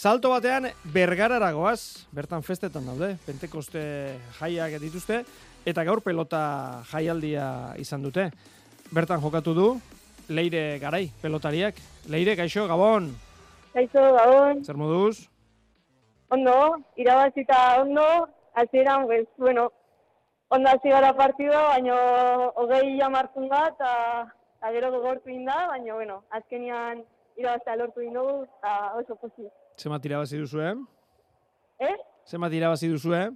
Salto batean bergararagoaz, bertan festetan daude, pentekoste jaiak dituzte, eta gaur pelota jaialdia izan dute. Bertan jokatu du, leire garai, pelotariak. Leire, gaixo, gabon! Gaixo, gabon! Zer moduz? Ondo, irabazita ondo, hasieran pues, bueno, ondo hasi gara partida, baina hogei jamartun da, eta gero gogortu inda, baina, bueno, azkenian irabazta lortu indugu, eta oso posi. Zema tirabazi duzu, eh? Eh? Zema tirabazi duzu, eh?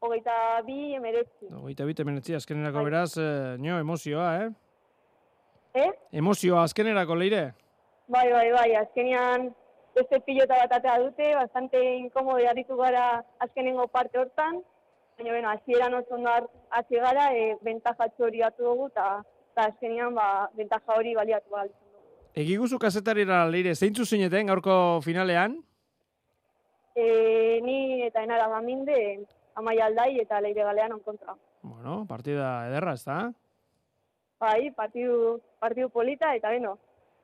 Hogeita bi emeretzi. Hogeita bi emeretzi, azkenerako bai. beraz, eh, nio, emozioa, eh? Eh? Emozioa, azkenerako, leire? Bai, bai, bai, azkenean beste pilota bat atea dute, bastante inkomode harritu gara azkenengo parte hortan, baina, bueno, azieran oso ondo hasi gara, e, bentajatxo hori dugu, eta azkenean, ba, bentaja hori baliatu behar. Egiguzu kazetarira leire, zeintzu zineten gaurko finalean? E, ni eta enara maminde, amai aldai eta leire galean on kontra. Bueno, partida ederra, ez da? Bai, partidu, partidu polita, eta beno,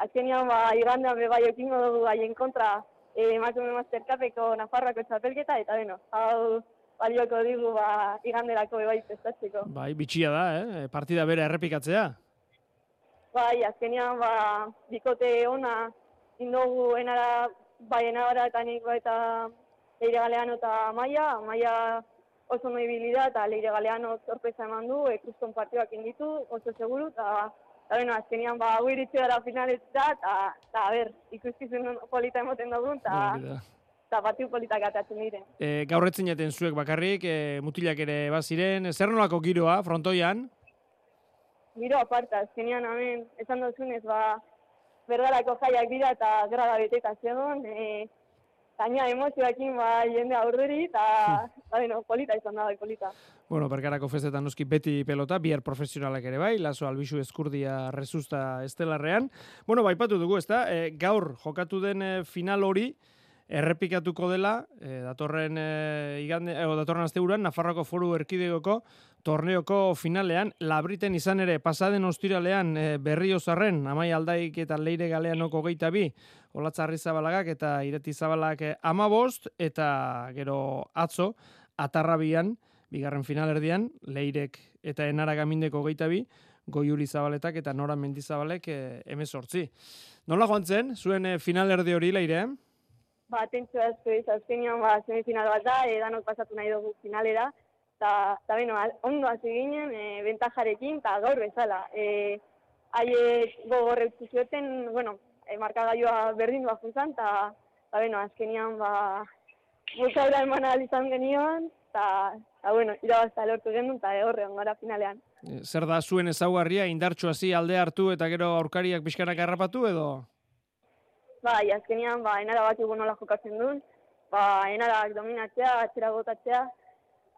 azkenean ba, igandean be bai ekingo dugu haien kontra eh, emakume mazterkapeko Nafarroako txapelketa, eta beno, hau balioko digu ba, iganderako be bai testatzeko. Bai, bitxia da, eh? partida bere errepikatzea. Bai, azkenean ba, bikote ona indogu enara, bai enara eta niko eta leire galeano eta maia, maia oso noi bilida eta leire galeano sorpresa eman du, ekuston partioak inditu, oso seguru, eta Eta, bueno, azkenian, ba, hau iritsi gara finaletza, eta, a ber, ikuskizun polita emoten dugu, eta, eta batiu politak atatzen dire. E, gaurretzen jaten zuek bakarrik, e, mutilak ere baziren, zer nolako giroa, frontoian? Giro aparta, azkenian, amen, esan duzunez, ba, berdarako jaiak dira eta grada beteta zegoen, e, Gaina emozioakin ba jende aurduri eta ba, bueno, polita izan da bai polita. Bueno, bergarako festetan noski beti pelota, bihar profesionalak ere bai, laso albisu eskurdia rezusta estelarrean. Bueno, baipatu dugu, ezta? E, gaur jokatu den e, final hori errepikatuko dela, e, datorren e, igande, e, datorren asteuran Nafarroako Foru Erkidegoko torneoko finalean, labriten izan ere pasaden ostiralean e, berriozarren, amai aldaik eta leire galeanoko geita bi, olatzarri zabalagak eta ireti zabalak eh, amabost, eta gero atzo, atarrabian, bigarren finalerdian, leirek eta enara gamindeko geita bi, goiuri zabaletak eta nora mendizabalek e, emezortzi. Nola joan zen, zuen e, finalerdi hori leire? Ba, tentzu asko izazkenean, ba, semifinal bat da, edanok pasatu nahi dugu finalera, eta, eta beno, ondo hasi ginen, e, bentajarekin, eta gaur bezala. E, Haiek gogorre zioten, bueno, e, markagailua berdin duak juntzan, eta, eta beno, azkenian, ba, bultzaura eman izan genion, eta, eta bueno, irabazta lortu genuen, eta horre gara finalean. E, zer da zuen ezaugarria, indartxu hasi alde hartu eta gero aurkariak pixkanak harrapatu edo? Bai, azkenian, ba, enara bat nola jokatzen duen, ba, enarak dominatzea, atxera gotatzea,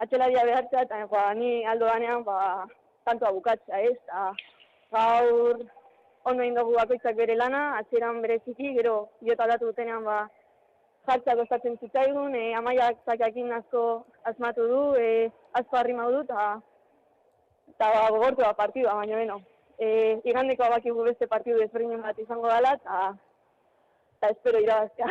atxelaria behartzea, eta ba, ni aldo ganean, ba, tantoa bukatzea, ez? Ta, gaur, ondo indogu bakoitzak bere lana, atxeran bere txiki, gero, jota datu dutenean, ba, jartzea gostatzen zitzaigun, e, amaiak zakakin asko asmatu du, e, asko harri du, eta eta ba, gogortu da partidua, baina beno. E, igandeko abakigu beste partidu desberdinen bat izango dela, eta espero irabaztea.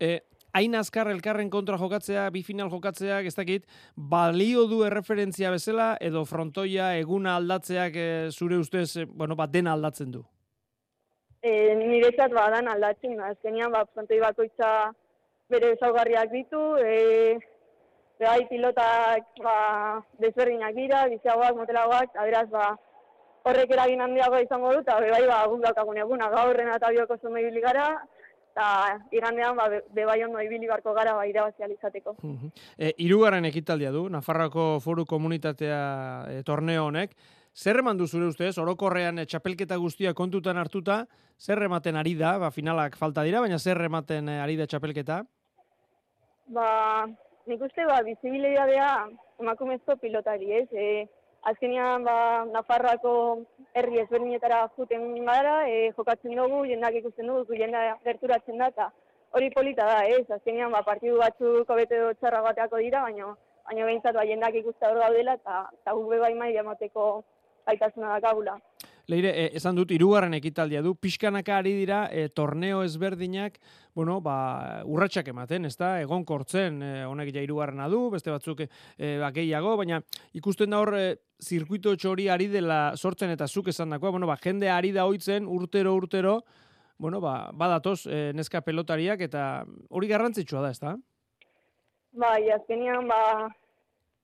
E, hain azkar elkarren kontra jokatzea, bi final jokatzea, ez dakit, balio du erreferentzia bezala, edo frontoia eguna aldatzeak e, zure ustez, e, bueno, bat dena aldatzen du? E, nire txat badan aldatzen, azkenean, ba, frontoi bakoitza bere ezaugarriak ditu, e, bai pilotak ba, desberdinak dira, biziagoak, motelagoak, aberaz, ba, horrek eragin handiago izango dut, eta bai, ba, guk daukagun eguna, gaurren eta bioko zumei gara, eta igandean ba, bebai ondo ibili barko gara ba, irabazi izateko. E, irugarren ekitaldia du, Nafarroako foru komunitatea e, torneo honek. Zer eman du zure ustez, orokorrean e, txapelketa guztia kontutan hartuta, zer ematen ari da, ba, finalak falta dira, baina zer ematen ari da txapelketa? Ba, nik uste, ba, bizibilidadea emakumezko pilotari, ez? E, azkenean ba, Nafarroako herri ezberdinetara juten gara, e, jokatzen dugu, jendak ikusten dugu, jenda gerturatzen da, eta hori polita da, ez? Azkenean ba, partidu batzuk bete txarra bateako dira, baina baina behintzat ba, jendak ikusten hor gaudela, eta, guk bebai mai emateko gaitasuna dakagula. Leire, e, esan dut, irugarren ekitaldia du, pixkanaka ari dira e, torneo ezberdinak, bueno, ba, urratsak ematen, ez da, egon kortzen, e, honek ja irugarrena du, beste batzuk e, ba, gehiago, baina ikusten da hor, e, zirkuito txori ari dela sortzen eta zuk esan dakoa, bueno, ba, jende ari da hoitzen urtero, urtero, bueno, ba, badatoz e, neska pelotariak eta hori garrantzitsua da, ez da? Bai, azkenian, ba,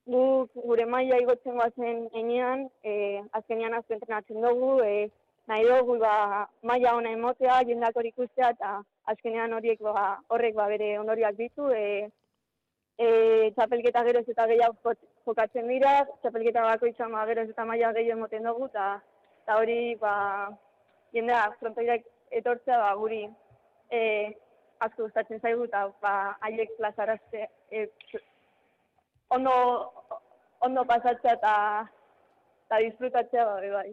guk gure maila igotzen guazen enean, e, azkenean azken entrenatzen dugu, e, nahi dugu ba, maila ona emotea, jendak hori ikustea, eta azkenean horiek ba, horrek ba, bere ondoriak ditu, e, e, txapelketa geroz eta gehiago jokatzen dira, txapelketa bako izan ba, geroz eta maila gehiago emoten dugu, eta hori ba, jendea frontoirak etortzea ba, guri e, asko gustatzen zaigu, eta ba, haiek plazarazte, e, ondo, ondo pasatzea eta eta disfrutatzea bai, bai.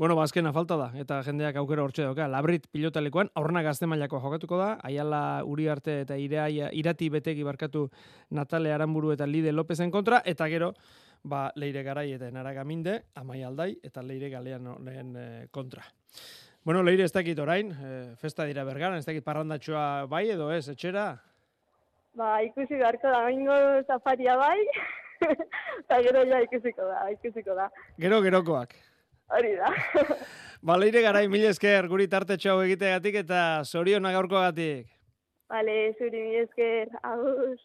Bueno, bazkena ba, falta da, eta jendeak aukera hortxe dauka. Labrit pilotalekoan, aurrena gazte mailako jokatuko da, aiala uri arte eta irea, irati betegi barkatu Natale Aramburu eta Lide Lopezen kontra, eta gero, ba, leire garai eta enara minde, amai aldai, eta leire galean lehen eh, kontra. Bueno, leire ez dakit orain, e, festa dira bergara, ez dakit parrandatxoa bai edo ez, etxera? Ba, ikusi beharko da, bingo zafaria bai, eta gero ja ikusiko da, ikusiko da. Gero gerokoak. Hori da. Baleire garai, mil esker, guri tarte txau egiteagatik eta zoriona gaurkoagatik. Bale, zuri mil esker, agus.